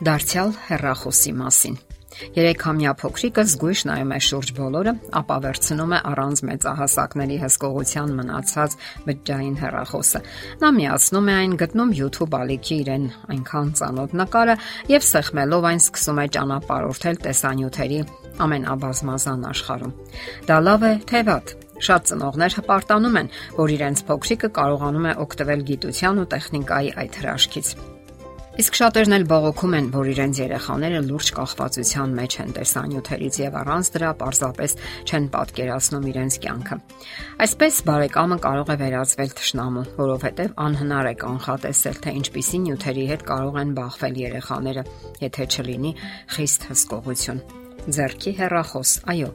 Դարձյալ հերրախոսի մասին։ Երեքամյա փոքրիկը զգույշ նայում է շուրջ բոլորը, ապա վերցնում է առանց մեծահասակների հսկողության մնացած բջջային հեռախոսը։ Նա միացնում է այն, գտնում YouTube ալիքի իրեն այնքան ծանոթ նկարը եւ սեղմելով այն սկսում է ճանապարհորդել տեսանյութերի ամենաբազմազան աշխարհում։ Դա լավ է, թե վատ։ Շատ ծնողներ հպարտանում են, որ իրենց փոքրիկը կարողանում է օգտվել գիտության ու տեխնիկայի այդ հրաշքից։ Իսկ շատերն էլ բողոքում են, որ իրենց երեխաները լուրջ կախվածության մեջ են տեսանյութերից եւ առանց դրա պարզապես չեն պատկերացնում իրենց կյանքը։ Այսպես բարեկամը կարող է վերածվել ճշնամու, որովհետեւ անհնար է կանխատեսել, թե ինչպիսի նյութերի հետ կարող են բախվել երեխաները, եթե չլինի խիստ հսկողություն ձերքի հեռախոս։ Այո,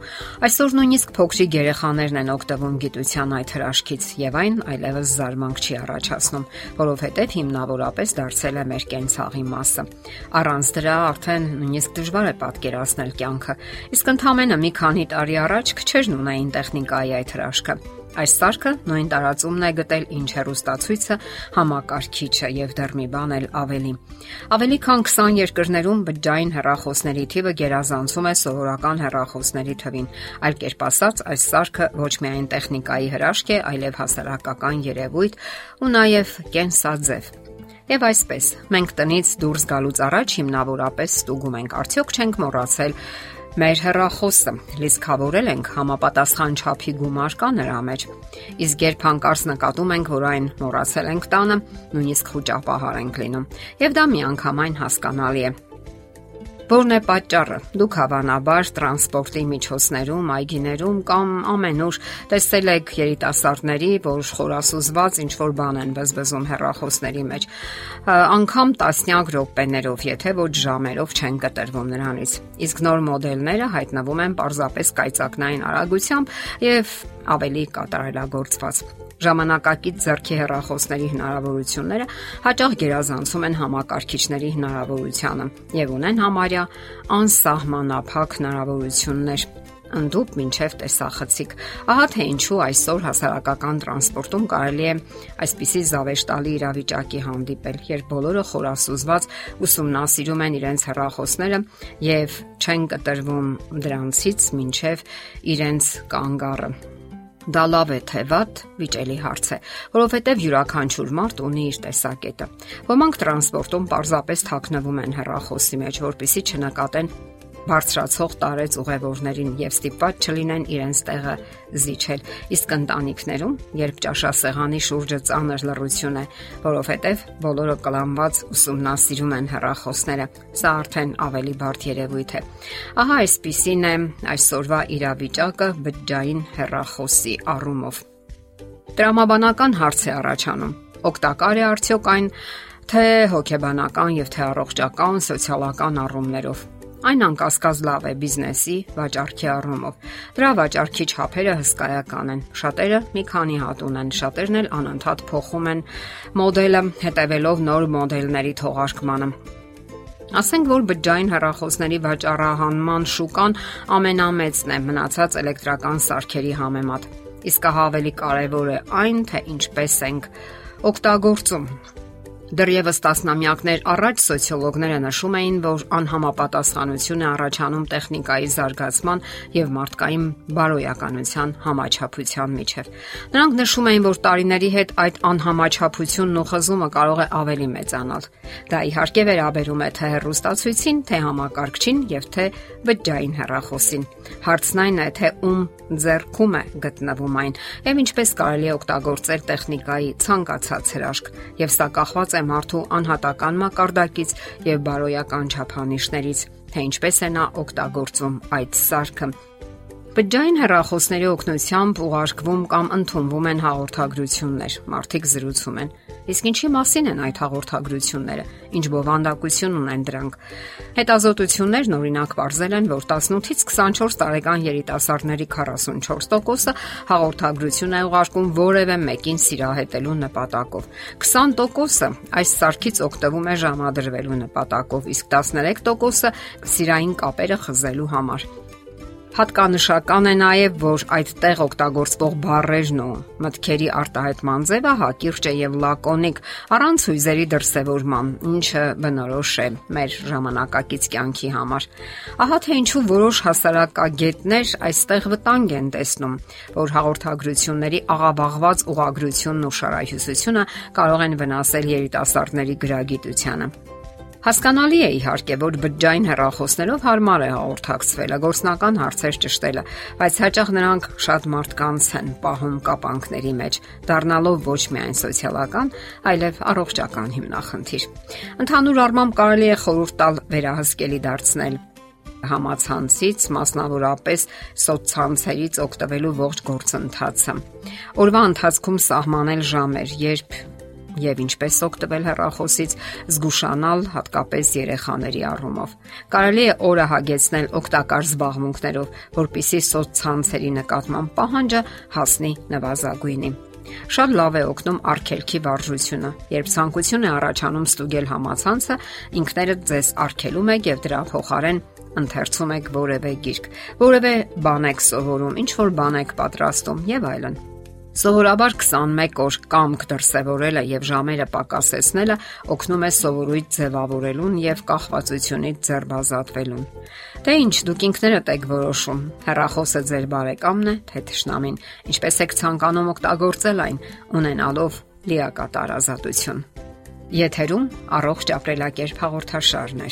այսօր նույնիսկ փոքրիկ երեխաներն են օգտվում գիտության այդ հրաշքից եւ այն այլևս զարմանք չի առաջացնում, որովհետեւ հիմնավորապես դարձել է մեր կենցաղի մասը։ Առանց դրա արդեն նույնիսկ դժվար է պատկերացնել կյանքը։ Իսկ ընդհանրապես մի քանի տարի առաջ քչերն ունեին տեխնիկայի այդ հրաշքը։ Այս սարքը նույն տարածումն է գտել ինչ հերոստացույցը, համակարգիչը եւ դեռ մի բան էլ ավելի։ Ավելի քան 20 երկրներում բջջային հեռախոսների թիվը գերազանցում է սովորական հեռախոսների թվին։ Այլ կերպ ասած, այս սարքը ոչ միայն տեխնիկայի հրաշք է, այլև հասարակական երևույթ ու նաեւ կենսաձև։ Եվ այսպես, մենք տնից դուրս գալուց առաջ հիմնավորապես ստուգում ենք, արդյոք չենք մոռացել Մեր հեռախոսը. Լիցքավորել ենք համապատասխան չափի գումար կա նրա մեջ։ Իսկ երբ հանկարծ նկատում ենք, որ այն մոռացել ենք տանը, նույնիսկ խոճապահար ենք լինում։ Եվ դա միանգամայն հասկանալի է։ Որն է պատճառը։ Դուք հավանաբար տրանսպորտի միջոցներում, այգիներում կամ ամենուր տեսել եք երիտասարդների, որ խորասուզված ինչ որ բան են բզբզում հեռախոսների մեջ։ Անկամ տասնյակ րոպեներով, եթե ոչ ժամերով չեն կտրվում նրանից։ Իսկ նոր մոդելները հայտնվում են parzapes կայծակնային արագությամբ եւ ավելի կատարելագործված ժամանակակից ձեռքի հեռախոսների հնարավորությունները հաճախ գերազանցում են համակարգիչների հնարավորությանը եւ ունեն համարյա անսահմանափակ հնարավորություններ ընդդուպ մինչև տեսախցիկ։ Ահա թե ինչու այսօր հասարակական տրանսպորտում կարելի է այսպիսի զավեշտալի իրավիճակի հանդիպել, երբ բոլորը խորասուզված ուսումնասիրում են իրենց հեռախոսները եւ չեն կտրվում դրանցից մինչև իրենց կանգառը։ Դա լավ է թե վատ, վիճելի հարց է, որովհետև յուրաքանչյուր մարդ ունի իր տեսակետը։ Ոմանք տրանսպորտում պարզապես թաքնվում են հեռախոսի մեջ, որpիսի չնկատեն բարձրացող տարեց ուղևորներին եւ ստիպված չլինեն իրենց տեղը զիջել։ Իսկ ընտանիքներում, երբ ճաշասեղանի շուրջը ծանր լռություն է, որովհետեւ բոլորը կլանված ուսումնասիրում են հեռախոսները, սա արդեն ավելի բարդ երևույթ է։ Ահա այսպիսին է այսօրվա իրավիճակը բջջային հեռախոսի առումով։ Տրամաբանական հարց է առաջանում. օգտակար է արդյոք այն թե հոգեբանական եւ թե առողջական, սոցիալական առումներով Այն անկասկած լավ է բիզնեսի վաճառքի առումով։ Դրա վաճառքի չափերը հսկայական են։ Շատերը մի քանի հատ ունեն, շատերն էլ անընդհատ փոխում են մոդելը, հետևելով նոր մոդելների թողարկմանը։ Ասենք որ բջջային հեռախոսների վաճառահանման շուկան ամենամեծն է մնացած էլեկտրական սարքերի համեմատ։ Իսկ ահա ավելի կարևոր է այն, թե ինչպես ենք օգտագործում Դեռևս տասնամյակներ առաջ սոցիոլոգները նշում էին, որ անհամապատասխանություն է առաջանում տեխնիկայի զարգացման եւ մարդկային բարոյականության համաչափության միջև։ Նրանք նշում էին, որ տարիների հետ այդ անհամաչափությունն ու խզումը կարող է ավելի մեծանալ։ Դա իհարկե վերաբերում է թե հեռուստացույցին, թե համակարգչին եւ թե բջջային հեռախոսին։ Հարցն այն է, թե ում ձեռքում է գտնվում այն եւ ինչպես կարելի է օգտագործել տեխնիկայի ցանկացած հրաշք եւ սա կախված է մարդու անհատական մակարդակից եւ բարոյական չափանիշներից, թե ինչպես է նա օգտագործում այդ սարքը։ Բջջային հեռախոսների օգնությամբ ուղարկվում կամ ընդունվում են հաղորդագրություններ։ Մարդիկ զրուցում են Իսկ ինչի մասին են այդ հաղորդագրությունները, ինչ բովանդակություն ունեն դրանք։ Հետազոտություններն օրինակ ողրզել են, որ 18-ից 24 տարեկան երիտասարդների 44%-ը հաղորդագրություն է ուղարկում որևէ մեկին սիրահետելու նպատակով։ 20%-ը այս սարքից օգտվում է ժամադրվելու նպատակով, իսկ 13%-ը սիրային կապերը խզելու համար։ Հատկանշական է նաև, որ այդ տեղ օգտագործվող բառերն ու մտքերի արտահայտման ձևը հակիրճ է եւ լակոնիկ, առանց հույզերի դրսևորման, ինչը բնորոշ է մեր ժամանակակից կյանքի համար։ Ահա թե ինչու որոշ հասարակագետներ այստեղ վտանգ են տեսնում, որ հաղորդագրությունների աղավաղված ուղագրությունն ու շարահյուսությունը կարող են վնասել երիտասարդների գրագիտությանը։ Հասկանալի է իհարկե, որ բջջային հեռախոսներով հարմար է հաղորդակցվելը, գործնական հարցեր ճշտելը, բայց հաճախ նրանք շատ մարդկանց են պահում կապանքների մեջ, դառնալով ոչ միայն սոցիալական, այլև առողջական հիմնախնդիր։ Ընդհանուր առմամբ կարելի է խորհուրդ տալ վերահսկելի դարձնել համացանցից, մասնավորապես սոցցանցերից օգտվելու ողջ գործընթացը։ Օրվա ընթացքում սահմանել ժամեր, երբ եւ ինչպես օգտվել հեռախոսից, զգուշանալ հատկապես երեխաների առումով։ Կարելի է օրը հագեցնել օգտակար զբաղմունքներով, որpիսի սոցցանցերի նկատմամբ պահանջը հասնի նվազագույնի։ Շատ լավ է օգնում արգելքի վարժությունը։ Երբ ցանկություն է առաջանում ստուգել համացանցը, ինքներդ ձեզ արգելում եք եւ դրա փոխարեն ընթերցում եք որևէ գիրք, որևէ բան եք սովորում, ինչ որ բան եք պատրաստում եւ այլն։ Սովորաբար 21 օր կամք դրսևորելը եւ ժամերը պակասեցնելը օգնում է սովորույթ ձևավորելուն եւ կախվածությունից ձերբազատվելուն։ Դե ինչ, դուք ինքներդ եք որոշում։ Հեռախոսը ձեր բարեկամն է, թե թշնամին։ Ինչպես եք ցանկանում օգտագործել այն, ունենալով լիակատար ազատություն։ Եթերում առողջ ապրելակերպ հաղորդաշարն է։